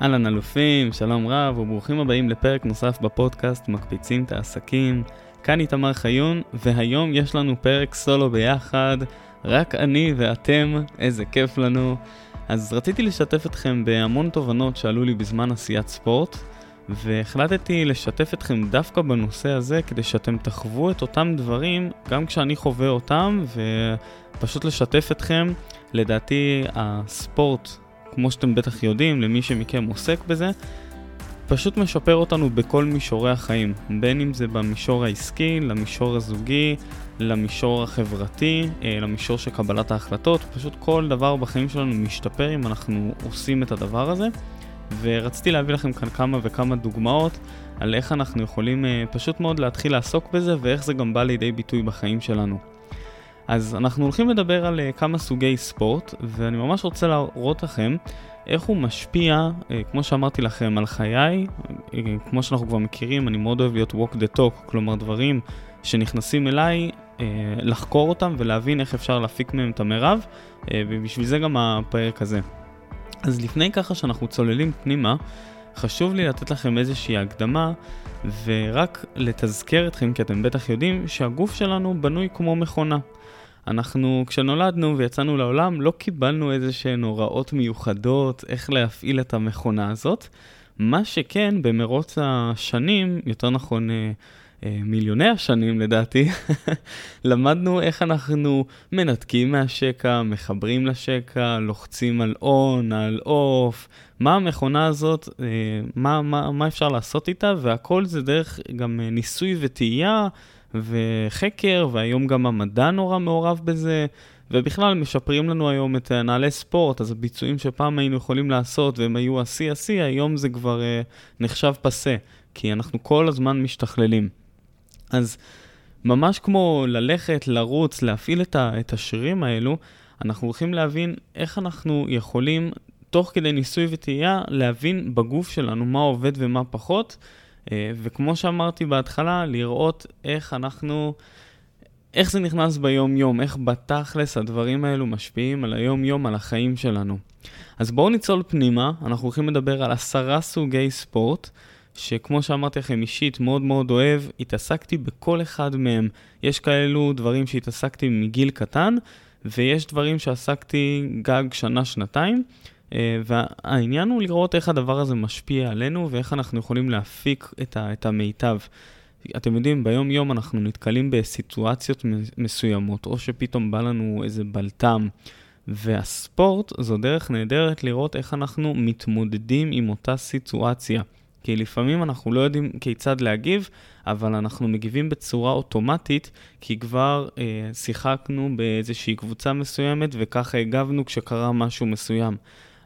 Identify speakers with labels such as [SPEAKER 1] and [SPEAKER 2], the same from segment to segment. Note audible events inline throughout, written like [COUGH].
[SPEAKER 1] אהלן אלופים, שלום רב וברוכים הבאים לפרק נוסף בפודקאסט מקפיצים את העסקים. כאן איתמר חיון, והיום יש לנו פרק סולו ביחד, רק אני ואתם, איזה כיף לנו. אז רציתי לשתף אתכם בהמון תובנות שעלו לי בזמן עשיית ספורט, והחלטתי לשתף אתכם דווקא בנושא הזה כדי שאתם תחוו את אותם דברים גם כשאני חווה אותם, ופשוט לשתף אתכם. לדעתי הספורט כמו שאתם בטח יודעים, למי שמכם עוסק בזה, פשוט משפר אותנו בכל מישורי החיים, בין אם זה במישור העסקי, למישור הזוגי, למישור החברתי, אה, למישור של קבלת ההחלטות, פשוט כל דבר בחיים שלנו משתפר אם אנחנו עושים את הדבר הזה. ורציתי להביא לכם כאן כמה וכמה דוגמאות על איך אנחנו יכולים אה, פשוט מאוד להתחיל לעסוק בזה ואיך זה גם בא לידי ביטוי בחיים שלנו. אז אנחנו הולכים לדבר על uh, כמה סוגי ספורט, ואני ממש רוצה להראות לכם איך הוא משפיע, uh, כמו שאמרתי לכם, על חיי. Uh, כמו שאנחנו כבר מכירים, אני מאוד אוהב להיות walk the talk, כלומר דברים שנכנסים אליי, לחקור אותם ולהבין איך אפשר להפיק מהם את המרב, ובשביל זה גם הפרק הזה. אז לפני ככה שאנחנו צוללים פנימה, חשוב לי לתת לכם איזושהי הקדמה ורק לתזכר אתכם, כי אתם בטח יודעים, שהגוף שלנו בנוי כמו מכונה. אנחנו, כשנולדנו ויצאנו לעולם, לא קיבלנו איזה שהן הוראות מיוחדות איך להפעיל את המכונה הזאת. מה שכן, במרוץ השנים, יותר נכון אה, אה, מיליוני השנים לדעתי, [LAUGHS] למדנו איך אנחנו מנתקים מהשקע, מחברים לשקע, לוחצים על און, על אוף, מה המכונה הזאת, אה, מה, מה, מה אפשר לעשות איתה, והכל זה דרך גם ניסוי וטעייה. וחקר, והיום גם המדע נורא מעורב בזה, ובכלל משפרים לנו היום את נעלי ספורט, אז הביצועים שפעם היינו יכולים לעשות והם היו השיא השיא, היום זה כבר uh, נחשב פסה, כי אנחנו כל הזמן משתכללים. אז ממש כמו ללכת, לרוץ, להפעיל את, ה, את השרירים האלו, אנחנו הולכים להבין איך אנחנו יכולים, תוך כדי ניסוי וטעייה, להבין בגוף שלנו מה עובד ומה פחות. אה, וכמו שאמרתי בהתחלה, לראות איך אנחנו, איך זה נכנס ביום-יום, איך בתכלס הדברים האלו משפיעים על היום-יום, על החיים שלנו. אז בואו ניצול פנימה, אנחנו הולכים לדבר על עשרה סוגי ספורט, שכמו שאמרתי לכם אישית, מאוד מאוד אוהב, התעסקתי בכל אחד מהם. יש כאלו דברים שהתעסקתי מגיל קטן, ויש דברים שעסקתי גג שנה-שנתיים. אה, והעניין הוא לראות איך הדבר הזה משפיע עלינו ואיך אנחנו יכולים להפיק את, ה, את המיטב. אתם יודעים, ביום-יום אנחנו נתקלים בסיטואציות מסוימות, או שפתאום בא לנו איזה בלטם, והספורט זו דרך נהדרת לראות איך אנחנו מתמודדים עם אותה סיטואציה. כי לפעמים אנחנו לא יודעים כיצד להגיב, אבל אנחנו מגיבים בצורה אוטומטית, כי כבר אה, שיחקנו באיזושהי קבוצה מסוימת, וככה הגבנו כשקרה משהו מסוים.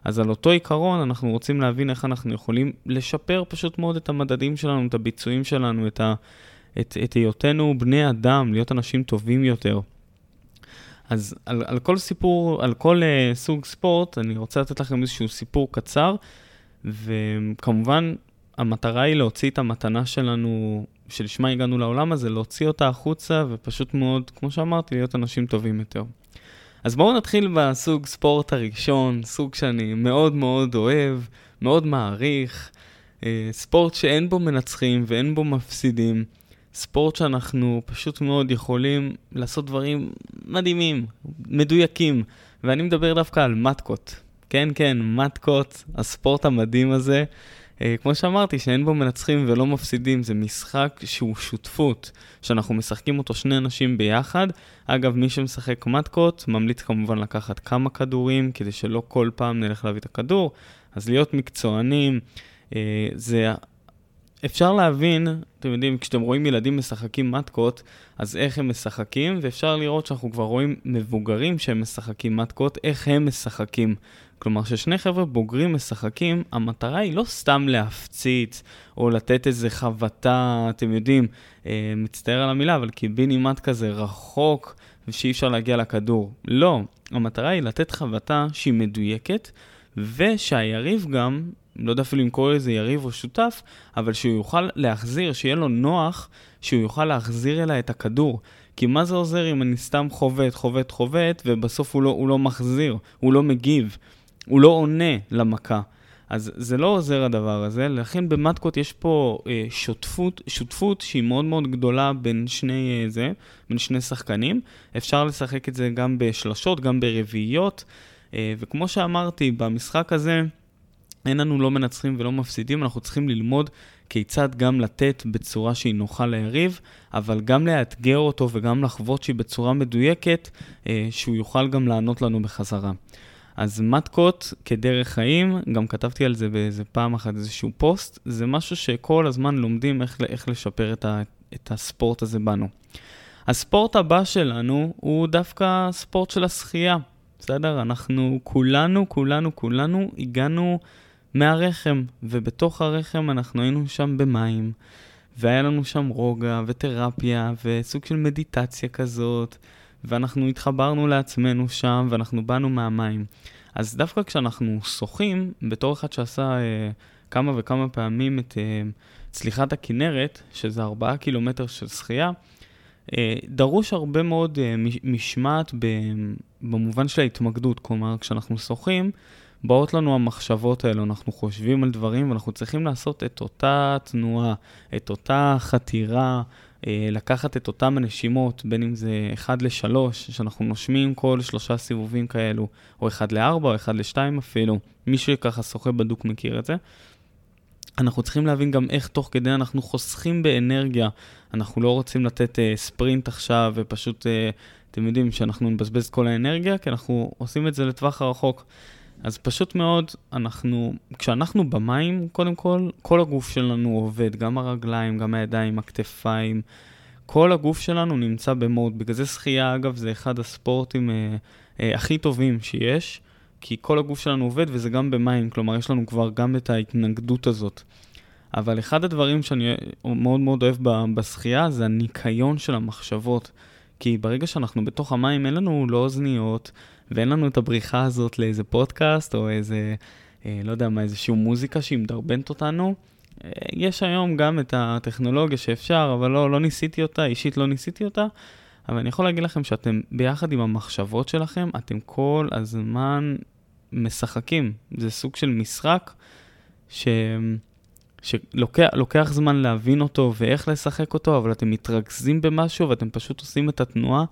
[SPEAKER 1] אז על אותו עיקרון אנחנו רוצים להבין איך אנחנו יכולים לשפר פשוט מאוד את המדדים שלנו, את הביצועים שלנו, את, ה, את, את היותנו בני אדם, להיות אנשים טובים יותר. אז על, על כל סיפור, על כל uh, סוג ספורט, אני רוצה לתת לכם איזשהו סיפור קצר, וכמובן, המטרה היא להוציא את המתנה שלנו, שלשמה הגענו לעולם הזה, להוציא אותה החוצה, ופשוט מאוד, כמו שאמרתי, להיות אנשים טובים יותר. אז בואו נתחיל בסוג ספורט הראשון, סוג שאני מאוד מאוד אוהב, מאוד מעריך, אה, ספורט שאין בו מנצחים ואין בו מפסידים, ספורט שאנחנו פשוט מאוד יכולים לעשות דברים מדהימים, מדויקים, ואני מדבר דווקא על מתקות. כן, כן, מתקות, הספורט המדהים הזה. אה, כמו שאמרתי, שאין בו מנצחים ולא מפסידים, זה משחק שהוא שותפות, שאנחנו משחקים אותו שני אנשים ביחד. אגב, מי שמשחק מתקות, ממליץ כמובן לקחת כמה כדורים, כדי שלא כל פעם נלך להביא את הכדור. אז להיות מקצוענים, אה, זה אפשר להבין, אתם יודעים, כשאתם רואים ילדים משחקים מתקות, אז איך הם משחקים, ואפשר לראות שאנחנו כבר רואים מבוגרים שהם משחקים מתקות, איך הם משחקים. כלומר, כששני חבר'ה בוגרים משחקים, המטרה היא לא סתם להפציץ, או לתת איזה חבטה, אתם יודעים, אה, מצטער על המילה, אבל קיבינימט כזה רחוק, ושאי אפשר להגיע לכדור. לא, המטרה היא לתת חבטה שהיא מדויקת, ושהיריב גם לא יודע אפילו אם קורא לזה יריב או שותף, אבל שהוא יוכל להחזיר, שיהיה לו נוח, שהוא יוכל להחזיר אליי את הכדור. כי מה זה עוזר אם אני סתם חובט, חובט, חובט, ובסוף הוא לא, הוא לא מחזיר, הוא לא מגיב, הוא לא עונה למכה. אז זה לא עוזר הדבר הזה, לכן במטקות יש פה אה, שותפות, שותפות שהיא מאוד מאוד גדולה בין שני, אה, זה, בין שני שחקנים. אפשר לשחק את זה גם בשלשות, גם ברביעיות, אה, וכמו שאמרתי, במשחק הזה, אין לנו לא מנצחים ולא מפסידים, אנחנו צריכים ללמוד כיצד גם לתת בצורה שהיא נוחה ליריב, אבל גם לאתגר אותו וגם לחוות שהיא בצורה מדויקת, אה, שהוא יוכל גם לענות לנו בחזרה. אז מתקות כדרך חיים, גם כתבתי על זה באיזה פעם אחת איזשהו פוסט, זה משהו שכל הזמן לומדים איך, איך לשפר את, ה, את הספורט הזה בנו. הספורט הבא שלנו הוא דווקא ספורט של השחייה, בסדר? אנחנו כולנו, כולנו, כולנו הגענו מהרחם, ובתוך הרחם אנחנו היינו שם במים, והיה לנו שם רוגע ותרפיה וסוג של מדיטציה כזאת, ואנחנו התחברנו לעצמנו שם, ואנחנו באנו מהמים. אז דווקא כשאנחנו שוחים, בתור אחד שעשה אה, כמה וכמה פעמים את אה, צליחת הכנרת, שזה ארבעה קילומטר של שחייה, אה, דרוש הרבה מאוד אה, משמעת במובן של ההתמקדות. כלומר, כשאנחנו שוחים, באות לנו המחשבות האלו, אנחנו חושבים על דברים ואנחנו צריכים לעשות את אותה תנועה, את אותה חתירה, אה, לקחת את אותם הנשימות, בין אם זה 1 ל-3, שאנחנו נושמים כל שלושה סיבובים כאלו, או 1 ל-4 או 1 ל-2 אפילו, מי שככה שוחה בדוק מכיר את זה. אנחנו צריכים להבין גם איך תוך כדי אנחנו חוסכים באנרגיה. אנחנו לא רוצים לתת uh, ספרינט עכשיו ופשוט, uh, אתם יודעים, שאנחנו נבזבז את כל האנרגיה, כי אנחנו עושים את זה לטווח הרחוק. אז פשוט מאוד, אנחנו, כשאנחנו במים, קודם כל, כל הגוף שלנו עובד, גם הרגליים, גם הידיים, הכתפיים, כל הגוף שלנו נמצא במוד. בגלל זה שחייה, אגב, זה אחד הספורטים אה, אה, הכי טובים שיש, כי כל הגוף שלנו עובד וזה גם במים, כלומר, יש לנו כבר גם את ההתנגדות הזאת. אבל אחד הדברים שאני מאוד מאוד אוהב בשחייה זה הניקיון של המחשבות. כי ברגע שאנחנו בתוך המים, אין לנו לא אוזניות, ואין לנו את הבריחה הזאת לאיזה פודקאסט או איזה, אה, לא יודע מה, איזושהי מוזיקה שהיא מדרבנת אותנו. אה, יש היום גם את הטכנולוגיה שאפשר, אבל לא, לא ניסיתי אותה, אישית לא ניסיתי אותה, אבל אני יכול להגיד לכם שאתם ביחד עם המחשבות שלכם, אתם כל הזמן משחקים. זה סוג של משחק ש... שלוקח זמן להבין אותו ואיך לשחק אותו, אבל אתם מתרכזים במשהו ואתם פשוט עושים את התנועה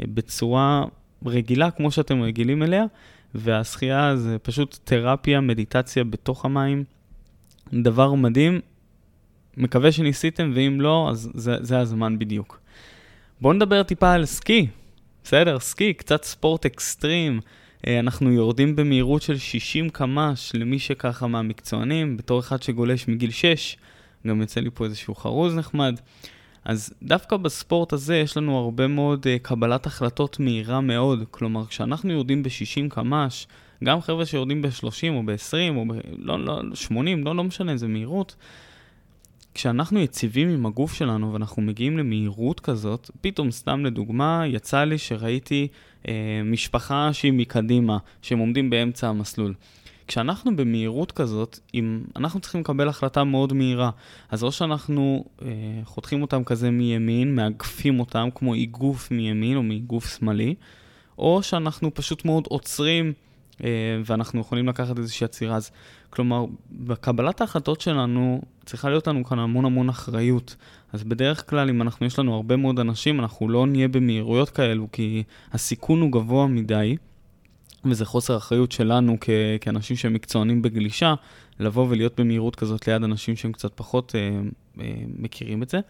[SPEAKER 1] אה, בצורה רגילה כמו שאתם רגילים אליה, והשחייה זה פשוט תרפיה, מדיטציה בתוך המים. דבר מדהים, מקווה שניסיתם, ואם לא, אז זה, זה הזמן בדיוק. בואו נדבר טיפה על סקי. בסדר, סקי, קצת ספורט אקסטרים. אה, אנחנו יורדים במהירות של 60 קמ"ש למי שככה מהמקצוענים, בתור אחד שגולש מגיל 6, גם יוצא לי פה איזשהו חרוז נחמד. אז דווקא בספורט הזה יש לנו הרבה מאוד uh, קבלת החלטות מהירה מאוד. כלומר, כשאנחנו יורדים ב-60 קמ"ש, גם חבר'ה שיורדים ב-30 או ב-20 או ב... לא, לא, 80, לא, לא משנה איזה מהירות, כשאנחנו יציבים עם הגוף שלנו ואנחנו מגיעים למהירות כזאת, פתאום סתם לדוגמה, יצא לי שראיתי אה, משפחה שהיא מקדימה, שהם עומדים באמצע המסלול. כשאנחנו במהירות כזאת, אם אנחנו צריכים לקבל החלטה מאוד מהירה, אז או שאנחנו אה, חותכים אותם כזה מימין, מאגפים אותם כמו איגוף מימין או מאיגוף שמאלי, או שאנחנו פשוט מאוד עוצרים אה, ואנחנו יכולים לקחת איזושהי עצירה. אז כלומר, בקבלת ההחלטות שלנו צריכה להיות לנו כאן המון המון אחריות. אז בדרך כלל, אם אנחנו, יש לנו הרבה מאוד אנשים, אנחנו לא נהיה במהירויות כאלו, כי הסיכון הוא גבוה מדי. וזה חוסר אחריות שלנו כ- כאנשים שהם מקצוענים בגלישה, לבוא ולהיות במהירות כזאת ליד אנשים שהם קצת פחות אה, אה, מכירים את זה.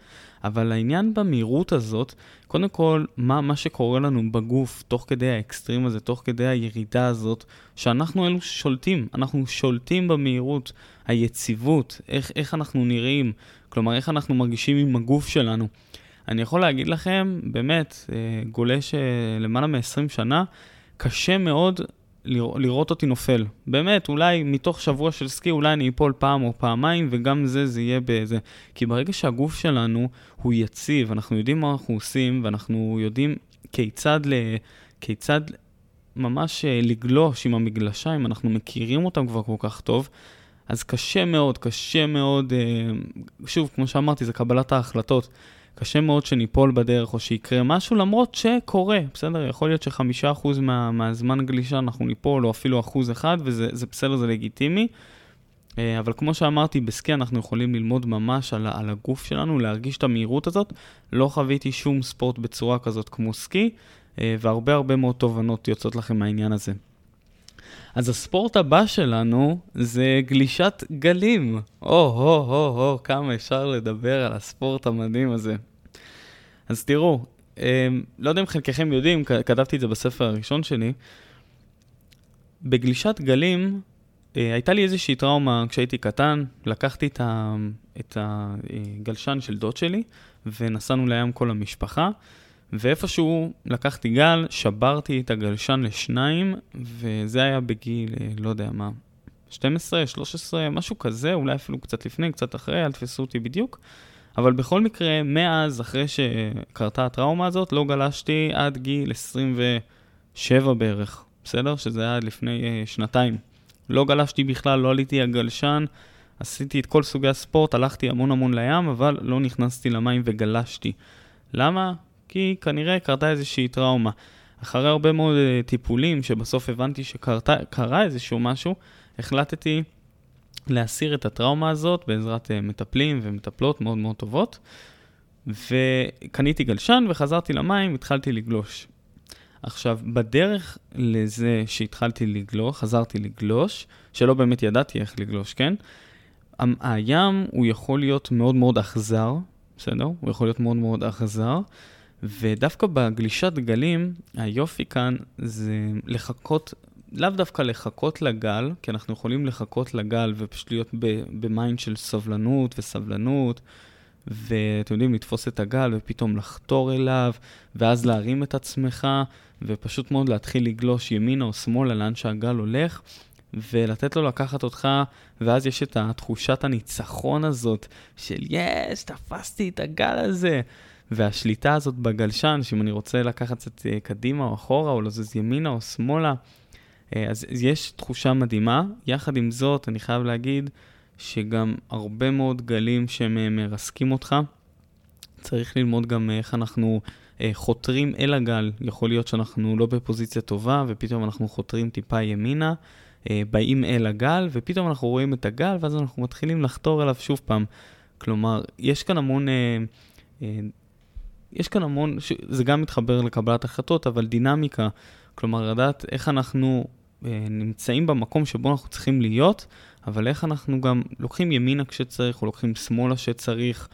[SPEAKER 1] אבל העניין במהירות הזאת, קודם כל, מה, מה שקורה לנו בגוף תוך כדי האקסטרים הזה, תוך כדי הירידה הזאת, שאנחנו אלו ששולטים, אנחנו שולטים במהירות, היציבות, איך, איך אנחנו נראים, כלומר, איך אנחנו מרגישים עם הגוף שלנו. אני יכול להגיד לכם, באמת, אה, גולש אה, למעלה מ-20 שנה, קשה מאוד לראות אותי נופל. באמת, אולי מתוך שבוע של סקי, אולי אני אפול פעם או פעמיים, וגם זה, זה יהיה באיזה... כי ברגע שהגוף שלנו הוא יציב, אנחנו יודעים מה אנחנו עושים, ואנחנו יודעים כיצד, ל... כיצד ממש אה, לגלוש עם המגלשיים, אנחנו מכירים אותם כבר כל כך טוב, אז קשה מאוד, קשה מאוד, שוב, כמו שאמרתי, זה קבלת ההחלטות. קשה מאוד שניפול בדרך או שיקרה משהו, למרות שקורה, בסדר? יכול להיות שחמישה אחוז מה, מהזמן גלישה אנחנו ניפול, או אפילו אחוז אחד, וזה זה בסדר, זה לגיטימי. אה, אבל כמו שאמרתי, בסקי אנחנו יכולים ללמוד ממש על, על הגוף שלנו, להרגיש את המהירות הזאת. לא חוויתי שום ספורט בצורה כזאת כמו סקי, אה, והרבה הרבה מאוד תובנות יוצאות לכם מהעניין הזה. אז הספורט הבא שלנו זה גלישת גלים. או-הו-הו-הו, כמה אפשר לדבר על הספורט המדהים הזה. אז תראו, אה, לא יודע אם חלקכם יודעים, כתבתי את זה בספר הראשון שלי, בגלישת גלים אה, הייתה לי איזושהי טראומה כשהייתי קטן, לקחתי את, ה, את הגלשן של דוד שלי ונסענו לים כל המשפחה. ואיפשהו לקחתי גל, שברתי את הגלשן לשניים, וזה היה בגיל, אה, לא יודע מה, 12, 13, משהו כזה, אולי אפילו קצת לפני, קצת אחרי, אל תפסו אותי בדיוק. אבל בכל מקרה, מאז, אחרי שקרתה הטראומה הזאת, לא גלשתי עד גיל 27 בערך, בסדר? שזה היה לפני uh, שנתיים. לא גלשתי בכלל, לא עליתי הגלשן, עשיתי את כל סוגי הספורט, הלכתי המון המון לים, אבל לא נכנסתי למים וגלשתי. למה? כי כנראה קרתה איזושהי טראומה. אחרי הרבה מאוד uh, טיפולים, שבסוף הבנתי שקרה איזשהו משהו, החלטתי להסיר את הטראומה הזאת בעזרת uh, מטפלים ומטפלות מאוד מאוד טובות. וקניתי גלשן וחזרתי למים, התחלתי לגלוש. עכשיו, בדרך לזה שהתחלתי לגלוש, חזרתי לגלוש, שלא באמת ידעתי איך לגלוש, כן? הים הוא יכול להיות מאוד מאוד אכזר, בסדר? הוא יכול להיות מאוד מאוד אכזר, ודווקא בגלישת גלים, היופי כאן זה לחכות, לאו דווקא לחכות לגל, כי אנחנו יכולים לחכות לגל ופשוט להיות ב mind של סבלנות וסבלנות, ואתם יודעים, לתפוס את הגל ופתאום לחתור אליו, ואז להרים את עצמך, ופשוט מאוד להתחיל לגלוש ימינה או שמאלה לאן שהגל הולך. ולתת לו לקחת אותך, ואז יש את התחושת הניצחון הזאת של יש, תפסתי את הגל הזה. והשליטה הזאת בגלשן, שאם אני רוצה לקחת קצת אה, קדימה או אחורה, או לזוז ימינה או שמאלה, אה, אז יש תחושה מדהימה. יחד עם זאת, אני חייב להגיד שגם הרבה מאוד גלים שהם אה, מרסקים אותך. צריך ללמוד גם איך אנחנו חותרים אל הגל. יכול להיות שאנחנו לא בפוזיציה טובה, ופתאום אנחנו חותרים טיפה ימינה, באים אל הגל, ופתאום אנחנו רואים את הגל, ואז אנחנו מתחילים לחתור אליו שוב פעם. כלומר, יש כאן המון יש כאן המון, ש... זה גם מתחבר לקבלת החלטות, אבל דינמיקה, כלומר, לדעת איך אנחנו אה, נמצאים במקום שבו אנחנו צריכים להיות, אבל איך אנחנו גם לוקחים ימינה כשצריך, או לוקחים שמאלה כשצריך.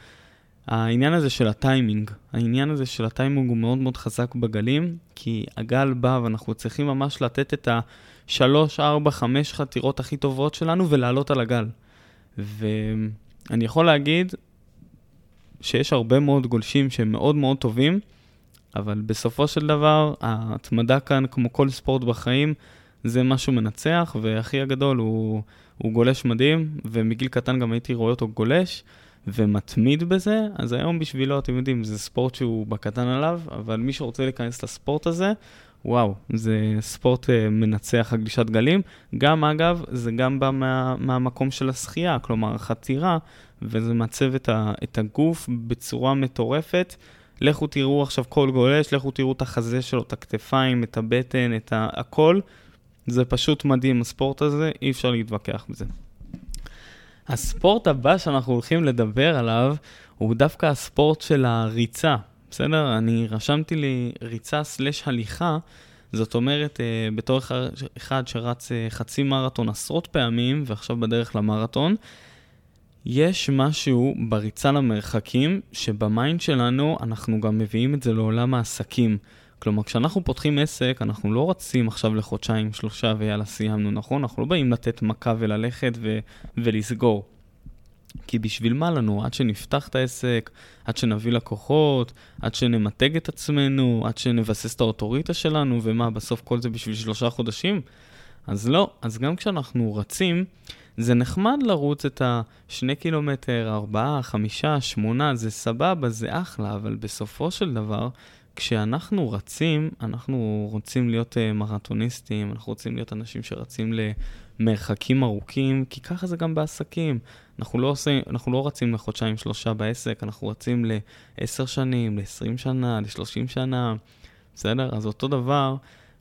[SPEAKER 1] העניין הזה של הטיימינג, העניין הזה של הטיימינג הוא מאוד מאוד חזק בגלים, כי הגל בא ואנחנו צריכים ממש לתת את השלוש, ארבע, חמש חתירות הכי טובות שלנו ולעלות על הגל. ואני יכול להגיד, שיש הרבה מאוד גולשים שהם מאוד מאוד טובים, אבל בסופו של דבר, ההתמדה כאן, כמו כל ספורט בחיים, זה משהו מנצח, ואחי הגדול הוא, הוא גולש מדהים, ומגיל קטן גם הייתי רואה אותו גולש, ומתמיד בזה, אז היום בשבילו, אתם יודעים, זה ספורט שהוא בקטן עליו, אבל מי שרוצה להיכנס לספורט הזה, וואו, זה ספורט uh, מנצח הגלישת גלים. גם, אגב, זה גם בא מה, מהמקום של השחייה, כלומר, החתירה וזה מעצב את, ה, את הגוף בצורה מטורפת. לכו תראו עכשיו כל גולש, לכו תראו את החזה שלו, את הכתפיים, את הבטן, את ה, הכל. זה פשוט מדהים, הספורט הזה, אי אפשר להתווכח בזה. הספורט הבא שאנחנו הולכים לדבר עליו הוא דווקא הספורט של הריצה, בסדר? אני רשמתי לי ריצה סלש הליכה, זאת אומרת, אה, בתור אחד שרץ אה, חצי מרתון עשרות פעמים, ועכשיו בדרך למרתון, יש משהו בריצה למרחקים, שבמיינד שלנו אנחנו גם מביאים את זה לעולם העסקים. כלומר, כשאנחנו פותחים עסק, אנחנו לא רצים עכשיו לחודשיים, שלושה ויאללה, סיימנו, נכון? אנחנו לא באים לתת מכה וללכת ו- ולסגור. כי בשביל מה לנו? עד שנפתח את העסק, עד שנביא לקוחות, עד שנמתג את עצמנו, עד שנבסס את האוטוריטה שלנו, ומה, בסוף כל זה בשביל שלושה חודשים? אז לא, אז גם כשאנחנו רצים, זה נחמד לרוץ את השני קילומטר, ארבעה, חמישה, שמונה, זה סבבה, זה אחלה, אבל בסופו של דבר, כשאנחנו רצים, אנחנו רוצים להיות uh, מרתוניסטים, אנחנו רוצים להיות אנשים שרצים למרחקים ארוכים, כי ככה זה גם בעסקים. אנחנו לא, עושים, אנחנו לא רצים לחודשיים שלושה בעסק, אנחנו רצים לעשר שנים, ל-20 שנה, ל-30 שנה, בסדר? אז אותו דבר,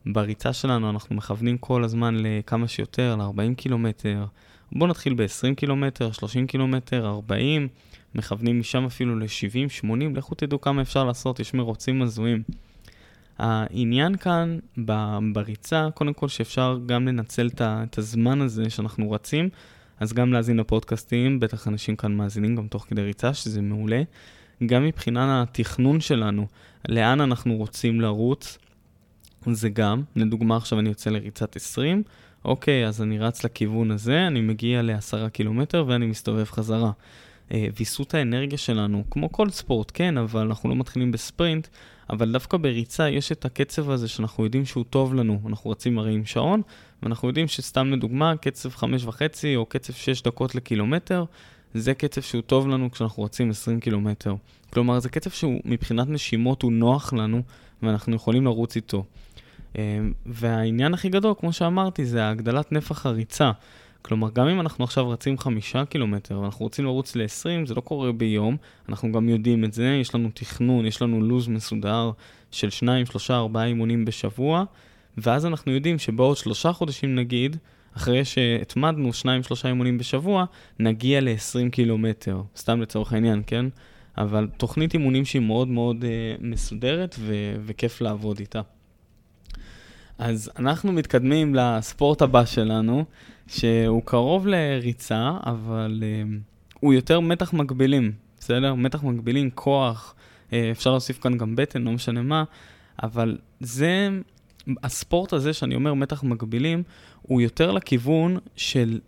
[SPEAKER 1] בריצה שלנו אנחנו מכוונים כל הזמן לכמה שיותר, ל-40 קילומטר. בואו נתחיל ב-20 קילומטר, 30 קילומטר, 40, מכוונים משם אפילו ל-70, 80, לכו תדעו כמה אפשר לעשות, יש מרוצים הזויים. העניין כאן בריצה, קודם כל שאפשר גם לנצל את הזמן הזה שאנחנו רצים, אז גם להאזין לפודקאסטים, בטח אנשים כאן מאזינים גם תוך כדי ריצה, שזה מעולה. גם מבחינת התכנון שלנו, לאן אנחנו רוצים לרוץ, זה גם, לדוגמה עכשיו אני יוצא לריצת 20, אוקיי, אז אני רץ לכיוון הזה, אני מגיע לעשרה קילומטר ואני מסתובב חזרה. אה, ויסות האנרגיה שלנו, כמו כל ספורט, כן, אבל אנחנו לא מתחילים בספרינט, אבל דווקא בריצה יש את הקצב הזה שאנחנו יודעים שהוא טוב לנו. אנחנו רצים הרי עם שעון, ואנחנו יודעים שסתם לדוגמה, קצב חמש וחצי או קצב שש דקות לקילומטר, זה קצב שהוא טוב לנו כשאנחנו רצים 20 קילומטר. כלומר, זה קצב שהוא מבחינת נשימות הוא נוח לנו, ואנחנו יכולים לרוץ איתו. אה, והעניין הכי גדול, כמו שאמרתי, זה הגדלת נפח הריצה. כלומר, גם אם אנחנו עכשיו רצים חמישה קילומטר ואנחנו רוצים לרוץ ל-20, זה לא קורה ביום, אנחנו גם יודעים את זה, יש לנו תכנון, יש לנו לו"ז מסודר של שניים, שלושה, ארבעה אימונים בשבוע, ואז אנחנו יודעים שבעוד שלושה חודשים נגיד, אחרי שהתמדנו שניים, שלושה אימונים בשבוע, נגיע ל-20 קילומטר, סתם לצורך העניין, כן? אבל תוכנית אימונים שהיא מאוד מאוד אה, מסודרת ו- וכיף לעבוד איתה. אז אנחנו מתקדמים לספורט הבא שלנו, שהוא קרוב לריצה, אבל uh, הוא יותר מתח מגבילים, בסדר? מתח מגבילים, כוח, uh, אפשר להוסיף כאן גם בטן, לא משנה מה, אבל זה, הספורט הזה שאני אומר מתח מגבילים, הוא יותר לכיוון של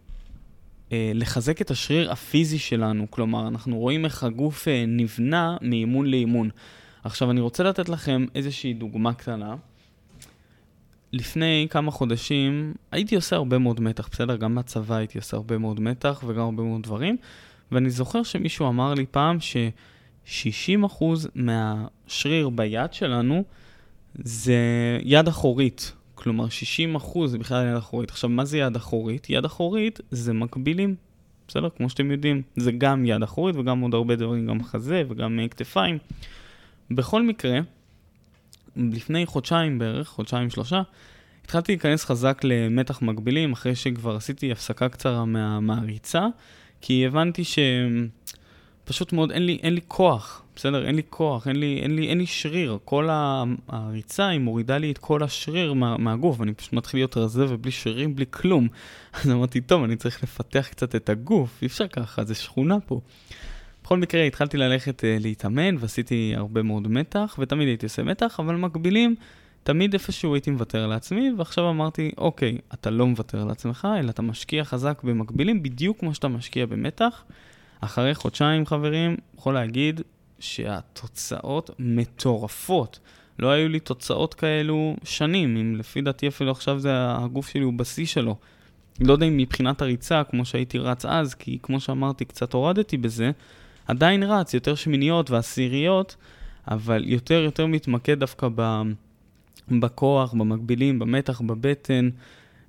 [SPEAKER 1] uh, לחזק את השריר הפיזי שלנו, כלומר, אנחנו רואים איך הגוף uh, נבנה מאימון לאימון. עכשיו, אני רוצה לתת לכם איזושהי דוגמה קטנה. לפני כמה חודשים הייתי עושה הרבה מאוד מתח, בסדר? גם בצבא הייתי עושה הרבה מאוד מתח וגם הרבה מאוד דברים, ואני זוכר שמישהו אמר לי פעם ש-60% מהשריר ביד שלנו זה יד אחורית. כלומר, 60% זה בכלל יד אחורית. עכשיו, מה זה יד אחורית? יד אחורית זה מקבילים, בסדר? כמו שאתם יודעים, זה גם יד אחורית וגם עוד הרבה דברים, גם חזה וגם כתפיים. בכל מקרה, לפני חודשיים בערך, חודשיים שלושה, התחלתי להיכנס חזק למתח מקבילים, אחרי שכבר עשיתי הפסקה קצרה מה, מהריצה, כי הבנתי שפשוט מאוד אין לי, אין לי כוח, בסדר? אין לי כוח, אין לי, אין לי, אין לי שריר. כל הריצה, היא מורידה לי את כל השריר מה, מהגוף, אני פשוט מתחיל להיות רזה ובלי שרירים, בלי כלום. אז אמרתי, טוב, אני צריך לפתח קצת את הגוף, אי אפשר ככה, זה שכונה פה. בכל מקרה, התחלתי ללכת uh, להתאמן ועשיתי הרבה מאוד מתח, ותמיד הייתי עושה מתח, אבל מקבילים, תמיד איפשהו הייתי מוותר לעצמי, ועכשיו אמרתי, אוקיי, אתה לא מוותר לעצמך, אלא אתה משקיע חזק במקבילים, בדיוק כמו שאתה משקיע במתח. אחרי חודשיים, חברים, יכול להגיד שהתוצאות מטורפות. לא היו לי תוצאות כאלו שנים, אם לפי דעתי אפילו עכשיו זה הגוף שלי הוא בשיא שלו. לא יודע אם מבחינת הריצה, כמו שהייתי רץ אז, כי כמו שאמרתי, קצת הורדתי בזה, עדיין רץ, יותר שמיניות ועשיריות, אבל יותר יותר מתמקד דווקא ב, בכוח, במקבילים, במתח, בבטן,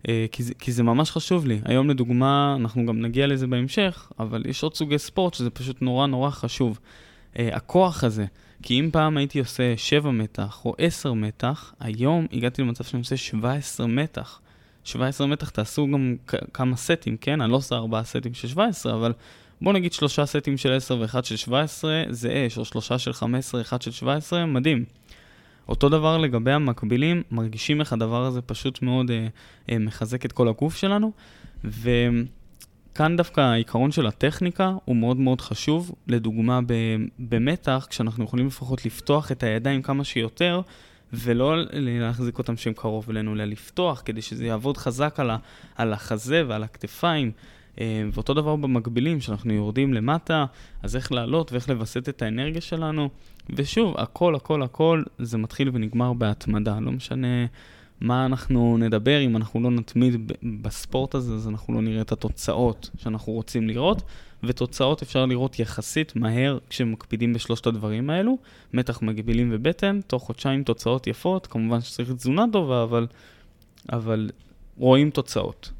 [SPEAKER 1] אה, כי, זה, כי זה ממש חשוב לי. היום לדוגמה, אנחנו גם נגיע לזה בהמשך, אבל יש עוד סוגי ספורט שזה פשוט נורא נורא חשוב. אה, הכוח הזה, כי אם פעם הייתי עושה 7 מתח או 10 מתח, היום הגעתי למצב שאני עושה 17 מתח. 17 מתח תעשו גם כמה סטים, כן? אני לא עושה 4 סטים של 17, אבל בוא נגיד שלושה סטים של 10 ואחד של 17 זה אש, או שלושה של 15, אחד של 17, מדהים. אותו דבר לגבי המקבילים, מרגישים איך הדבר הזה פשוט מאוד אה, אה, מחזק את כל הגוף שלנו, וכאן דווקא העיקרון של הטכניקה הוא מאוד מאוד חשוב. לדוגמה, במתח, כשאנחנו יכולים לפחות לפתוח את הידיים כמה שיותר, ולא להחזיק אותם שהם קרוב אלינו, אלא לפתוח כדי שזה יעבוד חזק על, ה, על החזה ועל הכתפיים. אה, ואותו דבר במקבילים, שאנחנו יורדים למטה, אז איך לעלות ואיך לווסת את האנרגיה שלנו. ושוב, הכל, הכל, הכל, זה מתחיל ונגמר בהתמדה. לא משנה מה אנחנו נדבר, אם אנחנו לא נתמיד בספורט הזה, אז אנחנו לא נראה את התוצאות שאנחנו רוצים לראות. ותוצאות אפשר לראות יחסית מהר כשמקפידים בשלושת הדברים האלו. מתח מגבילים ובטן, תוך חודשיים תוצאות יפות. כמובן שצריך תזונה טובה, אבל, אבל רואים תוצאות.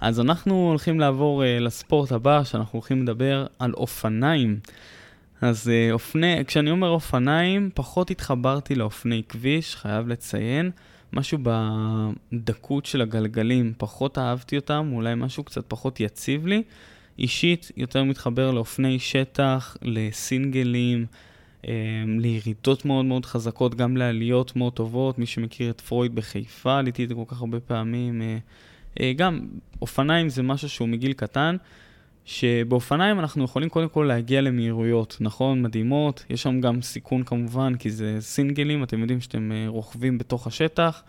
[SPEAKER 1] אז אנחנו הולכים לעבור uh, לספורט הבא, שאנחנו הולכים לדבר על אופניים. אז uh, אופני, כשאני אומר אופניים, פחות התחברתי לאופני כביש, חייב לציין. משהו בדקות של הגלגלים, פחות אהבתי אותם, אולי משהו קצת פחות יציב לי. אישית, יותר מתחבר לאופני שטח, לסינגלים, um, לירידות מאוד מאוד חזקות, גם לעליות מאוד טובות. מי שמכיר את פרויד בחיפה, עליתי את זה כל כך הרבה פעמים. אה, גם אופניים זה משהו שהוא מגיל קטן, שבאופניים אנחנו יכולים קודם כל להגיע למהירויות, נכון? מדהימות. יש שם גם סיכון כמובן, כי זה סינגלים, אתם יודעים שאתם אה, רוכבים בתוך השטח,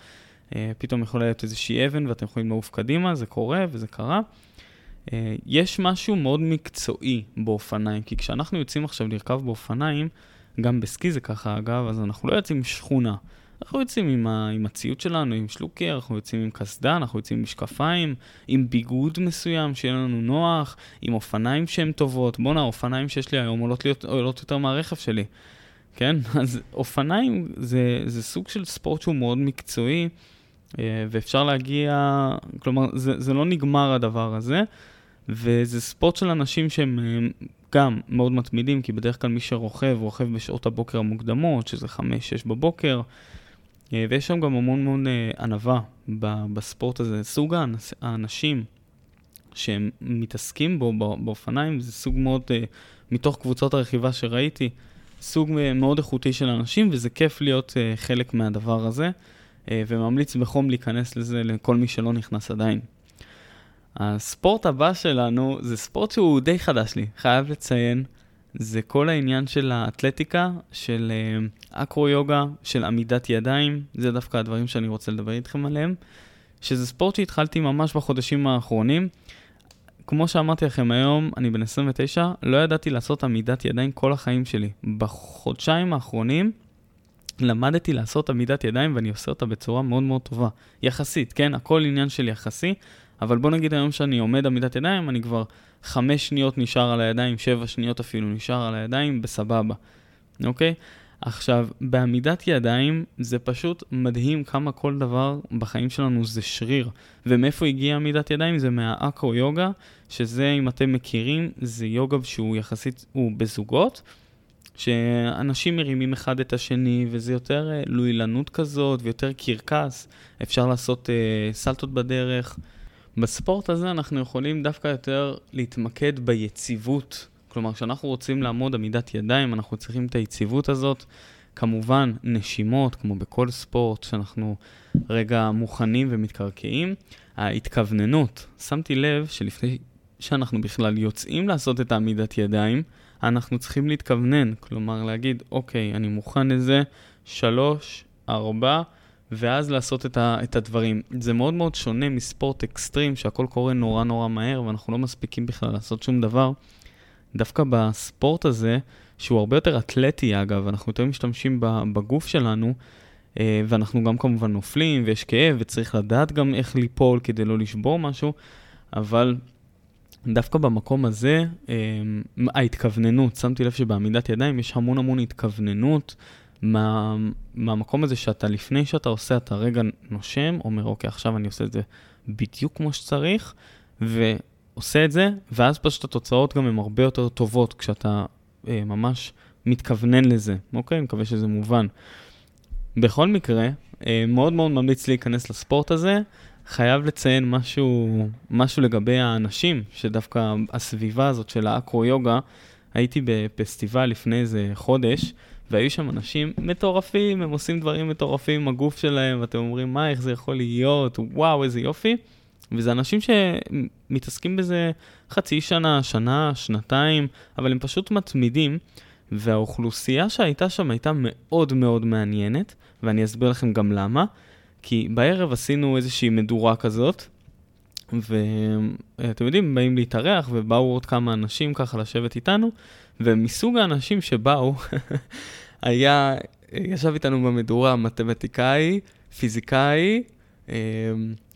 [SPEAKER 1] אה, פתאום יכולה להיות איזושהי אבן ואתם יכולים לעוף קדימה, זה קורה וזה קרה. יש משהו מאוד מקצועי באופניים, כי כשאנחנו יוצאים עכשיו לרכב באופניים, גם בסקי זה ככה אגב, אז אנחנו לא יוצאים שכונה. אנחנו יוצאים עם, ה, עם הציוד שלנו, עם שלוקר, אנחנו יוצאים עם קסדה, אנחנו יוצאים עם משקפיים, עם ביגוד מסוים שיהיה לנו נוח, עם אופניים שהן טובות. בואנה, האופניים שיש לי היום עולות, להיות, עולות יותר מהרכב שלי, כן? [LAUGHS] אז אופניים זה, זה סוג של ספורט שהוא מאוד מקצועי, אה, ואפשר להגיע, כלומר, זה, זה לא נגמר הדבר הזה, וזה ספורט של אנשים שהם אה, גם מאוד מתמידים, כי בדרך כלל מי שרוכב, רוכב בשעות הבוקר המוקדמות, שזה 5-6 בבוקר. אה, ויש שם גם המון המון אה, ענווה בספורט הזה. סוג האנשים שהם מתעסקים בו באופניים זה סוג מאוד, אה, מתוך קבוצות הרכיבה שראיתי, סוג מאוד איכותי של אנשים, וזה כיף להיות חלק מהדבר הזה, וממליץ בחום להיכנס לזה לכל מי שלא נכנס עדיין. הספורט הבא שלנו זה ספורט שהוא די חדש לי, חייב לציין. זה כל העניין של האתלטיקה, של אה, אקרו-יוגה, של עמידת ידיים, זה דווקא הדברים שאני רוצה לדבר איתכם עליהם, שזה ספורט שהתחלתי ממש בחודשים האחרונים. כמו שאמרתי לכם היום, אני בן 29, לא ידעתי לעשות עמידת ידיים כל החיים שלי. בחודשיים האחרונים למדתי לעשות עמידת ידיים ואני עושה אותה בצורה מאוד מאוד טובה. יחסית, כן? הכל עניין של יחסי, אבל בוא נגיד היום שאני עומד עמידת ידיים, אני כבר חמש שניות נשאר על הידיים, שבע שניות אפילו נשאר על הידיים, בסבבה, אוקיי? עכשיו, בעמידת ידיים זה פשוט מדהים כמה כל דבר בחיים שלנו זה שריר. ומאיפה הגיע עמידת ידיים? זה מהאקרו יוגה, שזה, אם אתם מכירים, זה יוגה שהוא יחסית, הוא בזוגות, שאנשים מרימים אחד את השני, וזה יותר אה, לוילנות כזאת, ויותר קרקס. אפשר לעשות אה, סלטות בדרך. בספורט הזה אנחנו יכולים דווקא יותר להתמקד ביציבות. כלומר, כשאנחנו רוצים לעמוד עמידת ידיים, אנחנו צריכים את היציבות הזאת. כמובן, נשימות, כמו בכל ספורט, שאנחנו רגע מוכנים ומתקרקעים. ההתכווננות, שמתי לב שלפני שאנחנו בכלל יוצאים לעשות את העמידת ידיים, אנחנו צריכים להתכוונן. כלומר, להגיד, אוקיי, אני מוכן לזה, שלוש, ארבע, ואז לעשות את, ה, את הדברים. זה מאוד מאוד שונה מספורט אקסטרים, שהכל קורה נורא נורא מהר, ואנחנו לא מספיקים בכלל לעשות שום דבר. דווקא בספורט הזה, שהוא הרבה יותר אתלטי אגב, אנחנו יותר משתמשים בגוף שלנו, אה, ואנחנו גם כמובן נופלים, ויש כאב, וצריך לדעת גם איך ליפול כדי לא לשבור משהו, אבל דווקא במקום הזה, אה, ההתכווננות, שמתי לב שבעמידת ידיים יש המון המון התכווננות. מה, מהמקום הזה שאתה, לפני שאתה עושה, אתה רגע נושם, אומר, אוקיי, עכשיו אני עושה את זה בדיוק כמו שצריך, ועושה את זה, ואז פשוט התוצאות גם הן הרבה יותר טובות כשאתה אה, ממש מתכוונן לזה, אוקיי? מקווה שזה מובן. בכל מקרה, אה, מאוד מאוד ממליץ להיכנס לספורט הזה. חייב לציין משהו, משהו לגבי האנשים, שדווקא הסביבה הזאת של האקרו-יוגה, הייתי בפסטיבל לפני איזה חודש, והיו שם אנשים מטורפים, הם עושים דברים מטורפים עם הגוף שלהם, ואתם אומרים, מה, איך זה יכול להיות, וואו, איזה יופי. וזה אנשים שמתעסקים בזה חצי שנה, שנה, שנתיים, אבל הם פשוט מתמידים, והאוכלוסייה שהייתה שם הייתה מאוד מאוד מעניינת, ואני אסביר לכם גם למה. כי בערב עשינו איזושהי מדורה כזאת, ואתם יודעים, באים להתארח, ובאו עוד כמה אנשים ככה לשבת איתנו, ומסוג האנשים שבאו, [LAUGHS] היה, ישב איתנו במדורה מתמטיקאי, פיזיקאי, אה,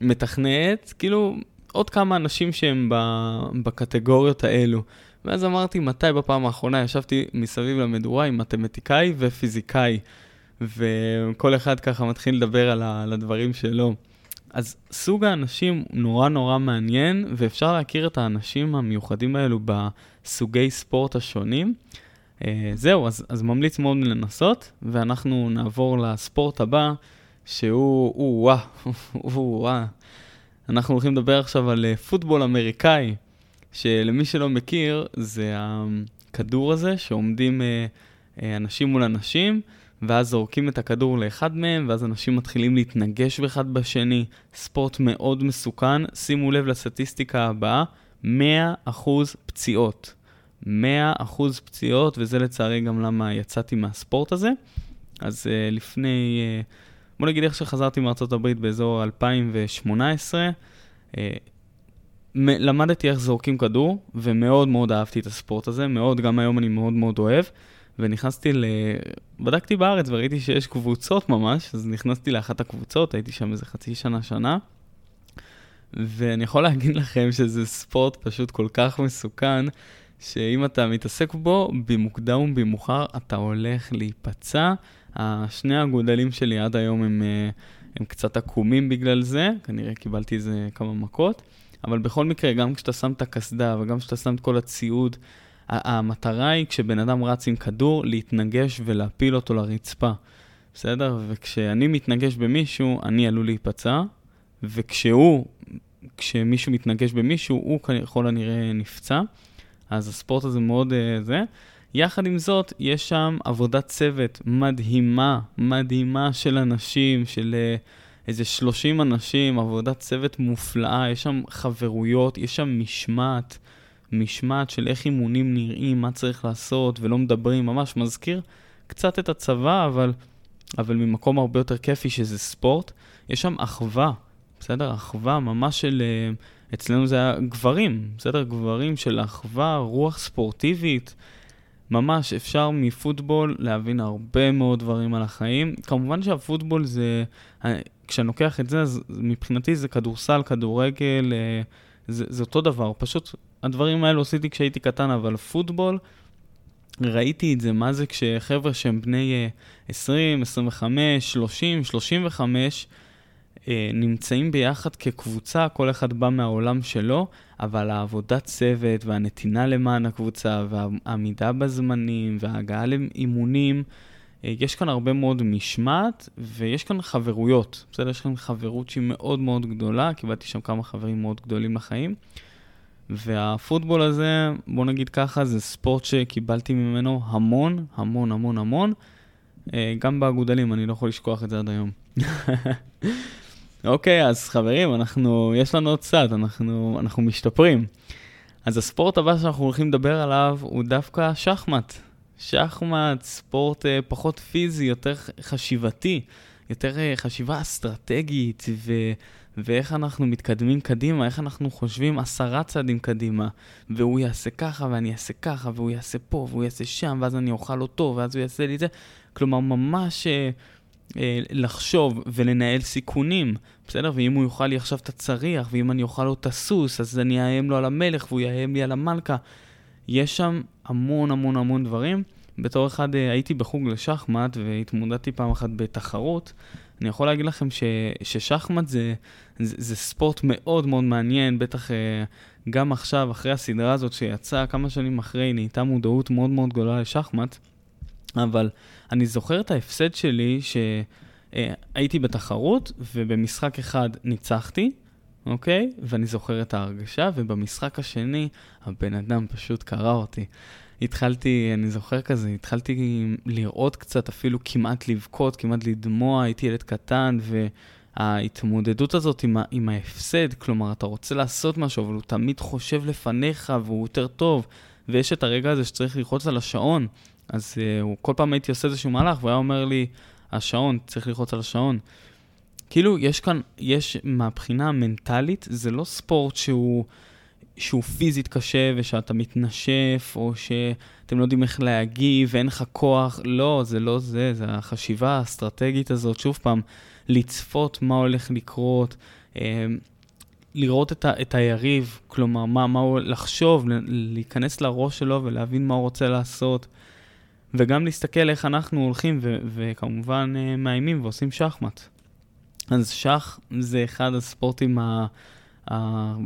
[SPEAKER 1] מתכנת, כאילו עוד כמה אנשים שהם בקטגוריות האלו. ואז אמרתי, מתי בפעם האחרונה ישבתי מסביב למדורה עם מתמטיקאי ופיזיקאי, וכל אחד ככה מתחיל לדבר על הדברים שלו. אז סוג האנשים נורא נורא מעניין, ואפשר להכיר את האנשים המיוחדים האלו בסוגי ספורט השונים. Uh, זהו, אז, אז ממליץ מאוד לנסות, ואנחנו נעבור לספורט הבא, שהוא, הוא וואה, [LAUGHS] הוא וואה. אנחנו הולכים לדבר עכשיו על uh, פוטבול אמריקאי, שלמי שלא מכיר, זה הכדור הזה שעומדים uh, אנשים מול אנשים, ואז זורקים את הכדור לאחד מהם, ואז אנשים מתחילים להתנגש באחד בשני. ספורט מאוד מסוכן. שימו לב לסטטיסטיקה הבאה, 100% פציעות. 100% פציעות, וזה לצערי גם למה יצאתי מהספורט הזה. אז uh, לפני, uh, בוא נגיד איך שחזרתי מארצות הברית באזור 2018, uh, למדתי איך זורקים כדור, ומאוד מאוד אהבתי את הספורט הזה, מאוד, גם היום אני מאוד מאוד אוהב. ונכנסתי ל... בדקתי בארץ וראיתי שיש קבוצות ממש, אז נכנסתי לאחת הקבוצות, הייתי שם איזה חצי שנה, שנה. ואני יכול להגיד לכם שזה ספורט פשוט כל כך מסוכן, שאם אתה מתעסק בו, במוקדם ובמאוחר אתה הולך להיפצע. שני הגודלים שלי עד היום הם, אה, הם קצת עקומים בגלל זה, כנראה קיבלתי איזה כמה מכות, אבל בכל מקרה, גם כשאתה שם את הקסדה וגם כשאתה שם את כל הציוד, המטרה היא כשבן אדם רץ עם כדור, להתנגש ולהפיל אותו לרצפה, בסדר? וכשאני מתנגש במישהו, אני עלול להיפצע, וכשהוא, כשמישהו מתנגש במישהו, הוא ככל הנראה נפצע. אז הספורט הזה מאוד uh, זה. יחד עם זאת, יש שם עבודת צוות מדהימה, מדהימה של אנשים, של uh, איזה 30 אנשים, עבודת צוות מופלאה, יש שם חברויות, יש שם משמעת. משמעת של איך אימונים נראים, מה צריך לעשות, ולא מדברים, ממש מזכיר קצת את הצבא, אבל, אבל ממקום הרבה יותר כיפי שזה ספורט. יש שם אחווה, בסדר? אחווה ממש של... אה, אצלנו זה היה גברים, בסדר? גברים של אחווה, רוח ספורטיבית. ממש אפשר מפוטבול להבין הרבה מאוד דברים על החיים. כמובן שהפוטבול זה, אה, כשאני לוקח את זה, אז מבחינתי זה כדורסל, כדורגל, אה, זה, זה אותו דבר, פשוט הדברים האלו עשיתי כשהייתי קטן, אבל פוטבול, ראיתי את זה, מה זה כשחבר'ה שהם בני 20, 25, 30, 35, נמצאים ביחד כקבוצה, כל אחד בא מהעולם שלו, אבל העבודת צוות והנתינה למען הקבוצה והעמידה בזמנים וההגעה לאימונים, אה, יש כאן הרבה מאוד משמעת ויש כאן חברויות. בסדר? יש כאן חברות שהיא מאוד מאוד גדולה, קיבלתי שם כמה חברים מאוד גדולים לחיים. והפוטבול הזה, בוא נגיד ככה, זה ספורט שקיבלתי ממנו המון, המון, המון, המון. אה, גם באגודלים, אני לא יכול לשכוח את זה עד היום. [LAUGHS] אוקיי, אז חברים, אנחנו, יש לנו עוד קצת, אנחנו, אנחנו משתפרים. אז הספורט הבא שאנחנו הולכים לדבר עליו הוא דווקא שחמט. שחמט, ספורט אה, פחות פיזי, יותר חשיבתי, יותר אה, חשיבה אסטרטגית, ו... ואיך אנחנו מתקדמים קדימה, איך אנחנו חושבים עשרה צעדים קדימה, והוא יעשה ככה ואני אעשה ככה, והוא יעשה פה והוא יעשה שם, ואז אני אוכל אותו, ואז הוא יעשה לי את זה. כלומר, ממש אה, אה, לחשוב ולנהל סיכונים, בסדר? ואם הוא יאכל לי עכשיו את הצריח, ואם אני אוכל לו את הסוס, אז אני אאיים לו על המלך והוא יאיים לי על המלכה. יש שם המון המון המון דברים. בתור אחד אה, הייתי בחוג לשחמט והתמודדתי פעם אחת בתחרות. אני יכול להגיד לכם ש, ששחמט זה, זה, זה ספורט מאוד מאוד מעניין, בטח אה, גם עכשיו, אחרי הסדרה הזאת שיצאה, כמה שנים אחרי, נהייתה מודעות מאוד מאוד גדולה לשחמט, אבל אני זוכר את ההפסד שלי שהייתי אה, בתחרות ובמשחק אחד ניצחתי, אוקיי? ואני זוכר את ההרגשה, ובמשחק השני, הבן אדם פשוט קרא אותי. התחלתי, אני זוכר כזה, התחלתי לראות קצת, אפילו כמעט לבכות, כמעט לדמוע, הייתי ילד קטן, וההתמודדות הזאת עם, ה, עם ההפסד, כלומר, אתה רוצה לעשות משהו, אבל הוא תמיד חושב לפניך, והוא יותר טוב, ויש את הרגע הזה שצריך ללחוץ על השעון. אז uh, הוא, כל פעם הייתי עושה איזשהו מהלך, והוא היה אומר לי, השעון, צריך ללחוץ על השעון. כאילו, יש כאן, יש מהבחינה המנטלית, זה לא ספורט שהוא, שהוא פיזית קשה ושאתה מתנשף, או שאתם לא יודעים איך להגיב ואין לך כוח. לא, זה לא זה, זה החשיבה האסטרטגית הזאת, שוב פעם, לצפות מה הולך לקרות, אה, לראות את, ה, את היריב, כלומר, מה, מה הוא, לחשוב, להיכנס לראש שלו ולהבין מה הוא רוצה לעשות. וגם להסתכל איך אנחנו הולכים ו- וכמובן אה, מאיימים ועושים שחמט. אז שח זה אחד הספורטים ה...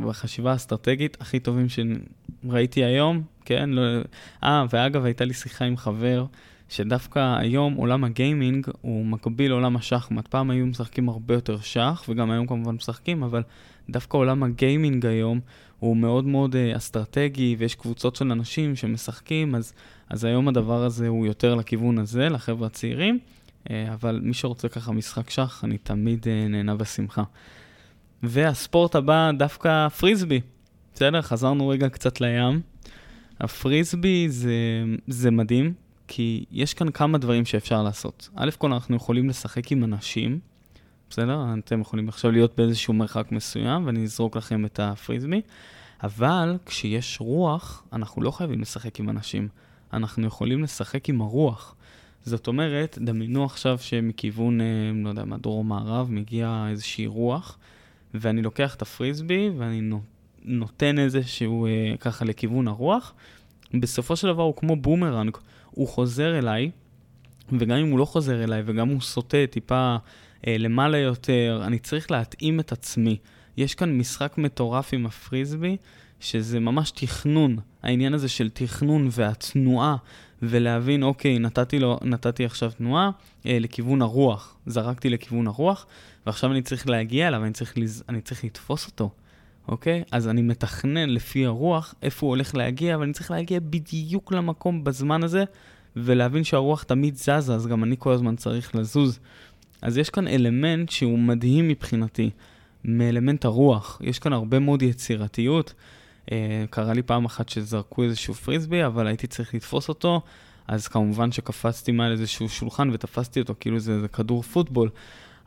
[SPEAKER 1] בחשיבה האסטרטגית הכי טובים שראיתי היום, כן? לא... אה, ואגב, הייתה לי שיחה עם חבר, שדווקא היום עולם הגיימינג הוא מקביל לעולם השחמט. פעם היו משחקים הרבה יותר שח, וגם היום כמובן משחקים, אבל דווקא עולם הגיימינג היום הוא מאוד מאוד uh, אסטרטגי, ויש קבוצות של אנשים שמשחקים, אז, אז היום הדבר הזה הוא יותר לכיוון הזה, לחבר'ה הצעירים. אה, אבל מי שרוצה ככה משחק שח, אני תמיד אה, נהנה בשמחה. והספורט הבא, דווקא פריסבי. בסדר? חזרנו רגע קצת לים. הפריסבי זה, זה מדהים, כי יש כאן כמה דברים שאפשר לעשות. א' כל אנחנו יכולים לשחק עם אנשים, בסדר? אתם יכולים עכשיו להיות באיזשהו מרחק מסוים, ואני אזרוק לכם את הפריסבי, אבל כשיש רוח, אנחנו לא חייבים לשחק עם אנשים. אנחנו יכולים לשחק עם הרוח. זאת אומרת, דמיינו עכשיו שמכיוון, אה, לא יודע מה, דרום-מערב, מגיע איזושהי רוח, ואני לוקח את הפריסבי ואני נותן איזשהו אה, ככה לכיוון הרוח. בסופו של דבר הוא כמו בומרנג, הוא חוזר אליי, וגם אם הוא לא חוזר אליי וגם הוא סוטה טיפה אה, למעלה יותר, אני צריך להתאים את עצמי. יש כאן משחק מטורף עם הפריסבי, שזה ממש תכנון, העניין הזה של תכנון והתנועה ולהבין, אוקיי, נתתי, לו, נתתי עכשיו תנועה אה, לכיוון הרוח, זרקתי לכיוון הרוח, ועכשיו אני צריך להגיע אליו, אני צריך, לז... אני צריך לתפוס אותו, אוקיי? אז אני מתכנן לפי הרוח איפה הוא הולך להגיע, אבל אני צריך להגיע בדיוק למקום בזמן הזה, ולהבין שהרוח תמיד זזה, אז גם אני כל הזמן צריך לזוז. אז יש כאן אלמנט שהוא מדהים מבחינתי, מאלמנט הרוח. יש כאן הרבה מאוד יצירתיות. אה, קרה לי פעם אחת שזרקו איזשהו פריסבי, אבל הייתי צריך לתפוס אותו, אז כמובן שקפצתי מעל איזשהו שולחן ותפסתי אותו כאילו זה, זה כדור פוטבול.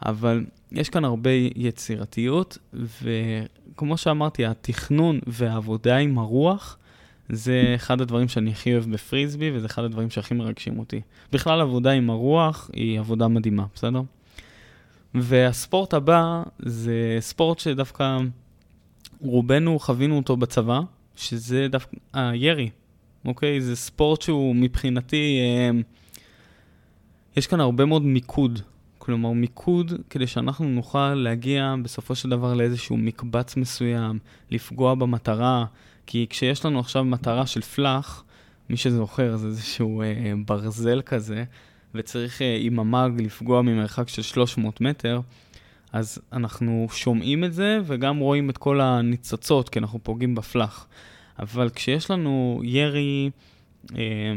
[SPEAKER 1] אבל יש כאן הרבה יצירתיות, וכמו שאמרתי, התכנון והעבודה עם הרוח, זה אחד הדברים שאני הכי אוהב בפריסבי, וזה אחד הדברים שהכי מרגשים אותי. בכלל, עבודה עם הרוח היא עבודה מדהימה, בסדר? והספורט הבא זה ספורט שדווקא רובנו חווינו אותו בצבא, שזה דווקא הירי, אוקיי? זה ספורט שהוא מבחינתי, אה, יש כאן הרבה מאוד מיקוד. כלומר, מיקוד כדי שאנחנו נוכל להגיע בסופו של דבר לאיזשהו מקבץ מסוים, לפגוע במטרה, כי כשיש לנו עכשיו מטרה של פלאח, מי שזוכר זה איזשהו אה, ברזל כזה, וצריך אה, עם המאג לפגוע ממרחק של 300 מטר, אז אנחנו שומעים את זה וגם רואים את כל הניצוצות, כי אנחנו פוגעים בפלאח. אבל כשיש לנו ירי אה,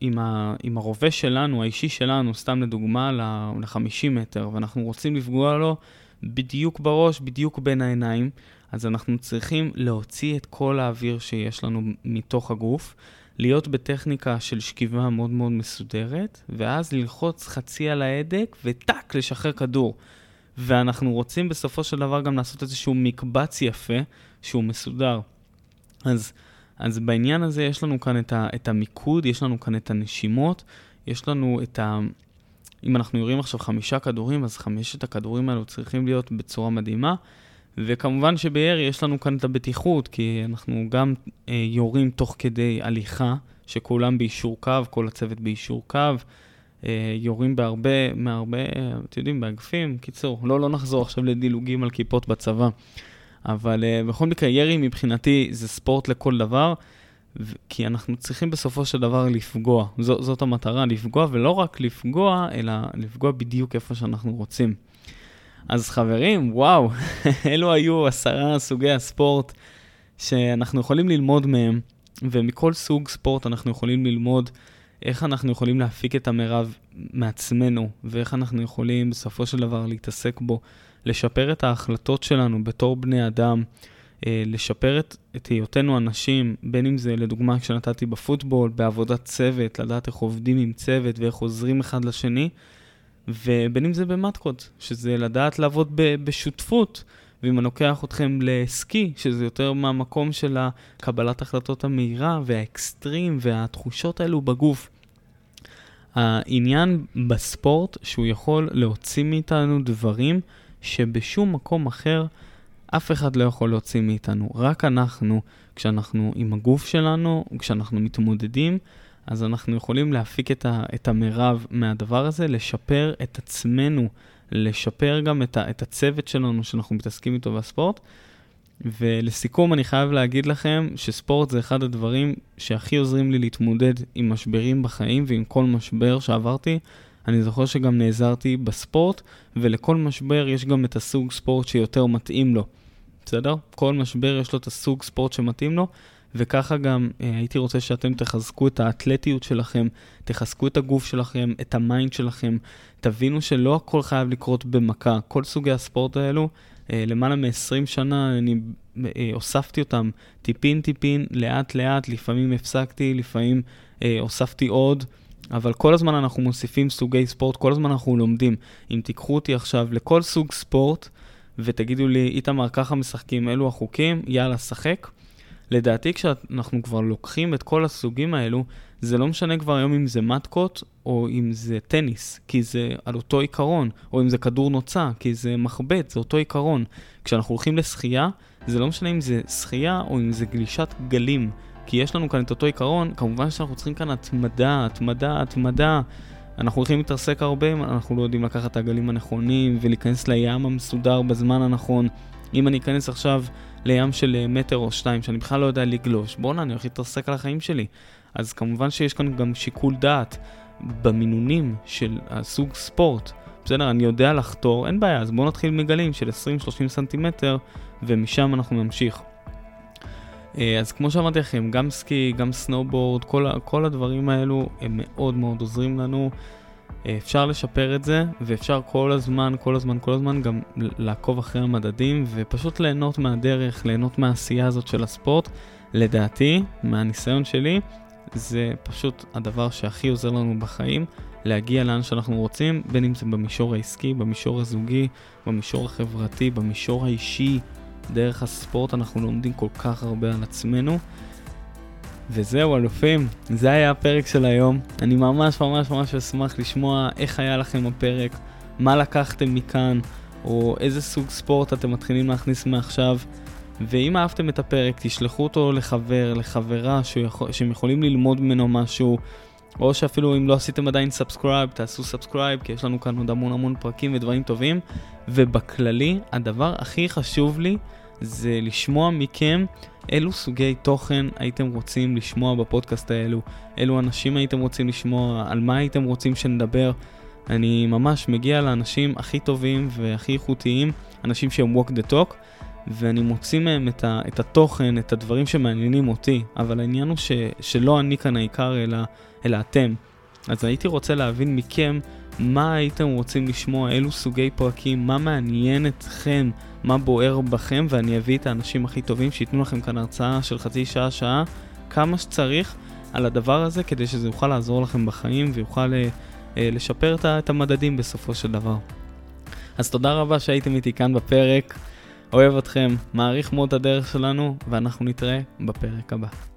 [SPEAKER 1] עם, ה, עם הרובה שלנו, האישי שלנו, סתם לדוגמה, ל-50 מטר, ואנחנו רוצים לפגוע לו בדיוק בראש, בדיוק בין העיניים, אז אנחנו צריכים להוציא את כל האוויר שיש לנו מתוך הגוף, להיות בטכניקה של שכיבה מאוד מאוד מסודרת, ואז ללחוץ חצי על ההדק וטאק, לשחרר כדור. ואנחנו רוצים בסופו של דבר גם לעשות איזשהו מקבץ יפה שהוא מסודר. אז, אז בעניין הזה יש לנו כאן את, ה, את המיקוד, יש לנו כאן את הנשימות, יש לנו את ה... אם אנחנו יורים עכשיו חמישה כדורים, אז חמשת הכדורים האלו צריכים להיות בצורה מדהימה. וכמובן שבירי יש לנו כאן את הבטיחות, כי אנחנו גם אה, יורים תוך כדי הליכה, שכולם ביישור קו, כל הצוות ביישור קו. אה, יורים בהרבה, מהרבה, אתם יודעים, באגפים. קיצור, לא, לא נחזור עכשיו לדילוגים על כיפות בצבא. אבל uh, בכל מקרה, ירי מבחינתי זה ספורט לכל דבר, כי אנחנו צריכים בסופו של דבר לפגוע. ז, זאת המטרה, לפגוע, ולא רק לפגוע, אלא לפגוע בדיוק איפה שאנחנו רוצים. אז חברים, וואו, [LAUGHS] אלו היו עשרה סוגי הספורט שאנחנו יכולים ללמוד מהם, ומכל סוג ספורט אנחנו יכולים ללמוד איך אנחנו יכולים להפיק את המרב מעצמנו, ואיך אנחנו יכולים בסופו של דבר להתעסק בו, לשפר את ההחלטות שלנו בתור בני אדם, אה, לשפר את, את היותנו אנשים, בין אם זה לדוגמה כשנתתי בפוטבול, בעבודת צוות, לדעת איך עובדים עם צוות ואיך עוזרים אחד לשני, ובין אם זה במטקות, שזה לדעת לעבוד ב, בשותפות. ואם אני לוקח אתכם לסקי, שזה יותר מהמקום של הקבלת החלטות המהירה והאקסטרים והתחושות האלו בגוף. העניין בספורט שהוא יכול להוציא מאיתנו דברים שבשום מקום אחר אף אחד לא יכול להוציא מאיתנו. רק אנחנו, כשאנחנו עם הגוף שלנו, כשאנחנו מתמודדים, אז אנחנו יכולים להפיק את, ה, את המרב מהדבר הזה, לשפר את עצמנו, לשפר גם את, ה, את הצוות שלנו שאנחנו מתעסקים איתו בספורט. ולסיכום, אני חייב להגיד לכם שספורט זה אחד הדברים שהכי עוזרים לי להתמודד עם משברים בחיים ועם כל משבר שעברתי. אני זוכר שגם נעזרתי בספורט, ולכל משבר יש גם את הסוג ספורט שיותר מתאים לו. בסדר? כל משבר יש לו את הסוג ספורט שמתאים לו, וככה גם אה, הייתי רוצה שאתם תחזקו את האתלטיות שלכם, תחזקו את הגוף שלכם, את ה mind שלכם, תבינו שלא הכל חייב לקרות במכה. כל סוגי הספורט האלו, אה, למעלה מ-20 שנה אני אה, הוספתי אותם טיפין טיפין, לאט לאט, לפעמים הפסקתי, לפעמים אה, הוספתי עוד. אבל כל הזמן אנחנו מוסיפים סוגי ספורט, כל הזמן אנחנו לומדים. אם תיקחו אותי עכשיו לכל סוג ספורט, ותגידו לי, איתמר, ככה משחקים, אלו החוקים, יאללה, שחק. לדעתי, כשאנחנו כבר לוקחים את כל הסוגים האלו, זה לא משנה כבר היום אם זה מתקות או אם זה טניס, כי זה על אותו עיקרון, או אם זה כדור נוצה, כי זה מחבט, זה אותו עיקרון. כשאנחנו הולכים לשחייה, זה לא משנה אם זה שחייה או אם זה גלישת גלים, כי יש לנו כאן את אותו עיקרון, כמובן שאנחנו צריכים כאן התמדה, התמדה, התמדה. אנחנו הולכים להתרסק הרבה אנחנו לא יודעים לקחת את הגלים הנכונים ולהיכנס לים המסודר בזמן הנכון. אם אני אכנס עכשיו לים של אה, מטר או שתיים, שאני בכלל לא יודע לגלוש, בואנה, אני הולך להתרסק על החיים שלי. אז כמובן שיש כאן גם שיקול דעת במינונים של הסוג ספורט. בסדר, אני יודע לחתור, אין בעיה, אז בואו נתחיל מגלים של 20-30 סנטימטר, ומשם אנחנו נמשיך. אה, אז כמו שאמרתי לכם, גם סקי, גם סנובורד, כל, כל הדברים האלו הם מאוד מאוד עוזרים לנו. אה, אפשר לשפר את זה, ואפשר כל הזמן, כל הזמן, כל הזמן גם לעקוב אחרי המדדים, ופשוט ליהנות מהדרך, ליהנות מהעשייה הזאת של הספורט. לדעתי, מהניסיון שלי, זה פשוט הדבר שהכי עוזר לנו בחיים, להגיע לאן שאנחנו רוצים, בין אם זה במישור העסקי, במישור הזוגי, במישור החברתי, במישור האישי, דרך הספורט אנחנו לומדים כל כך הרבה על עצמנו. וזהו, אלופים, זה היה הפרק של היום. אני ממש ממש ממש אשמח לשמוע איך היה לכם הפרק, מה לקחתם מכאן, או איזה סוג ספורט אתם מתחילים להכניס מעכשיו. ואם אהבתם את הפרק, תשלחו אותו לחבר, לחברה שיכול, שהם יכולים ללמוד ממנו משהו, או שאפילו אם לא עשיתם עדיין subscribe, תעשו subscribe, כי יש לנו כאן עוד המון המון פרקים ודברים טובים. ובכללי, הדבר הכי חשוב לי זה לשמוע מכם אילו סוגי תוכן הייתם רוצים לשמוע בפודקאסט האלו, אילו אנשים הייתם רוצים לשמוע, על מה הייתם רוצים שנדבר. אני ממש מגיע לאנשים הכי טובים והכי איכותיים, אנשים שהם walk the talk, ואני מוציא מהם את, ה, את התוכן, את הדברים שמעניינים אותי, אבל העניין הוא ש, שלא אני כאן העיקר, אלא, אלא אתם. אז הייתי רוצה להבין מכם מה הייתם רוצים לשמוע, אילו סוגי פרקים, מה מעניין אתכם, מה בוער בכם, ואני אביא את האנשים הכי טובים שייתנו לכם כאן הרצאה של חצי שעה, שעה, כמה שצריך על הדבר הזה, כדי שזה יוכל לעזור לכם בחיים ויוכל אה, אה, לשפר את המדדים בסופו של דבר. אז תודה רבה שהייתם איתי כאן בפרק. אוהב אתכם, מעריך מאוד את הדרך שלנו, ואנחנו נתראה בפרק הבא.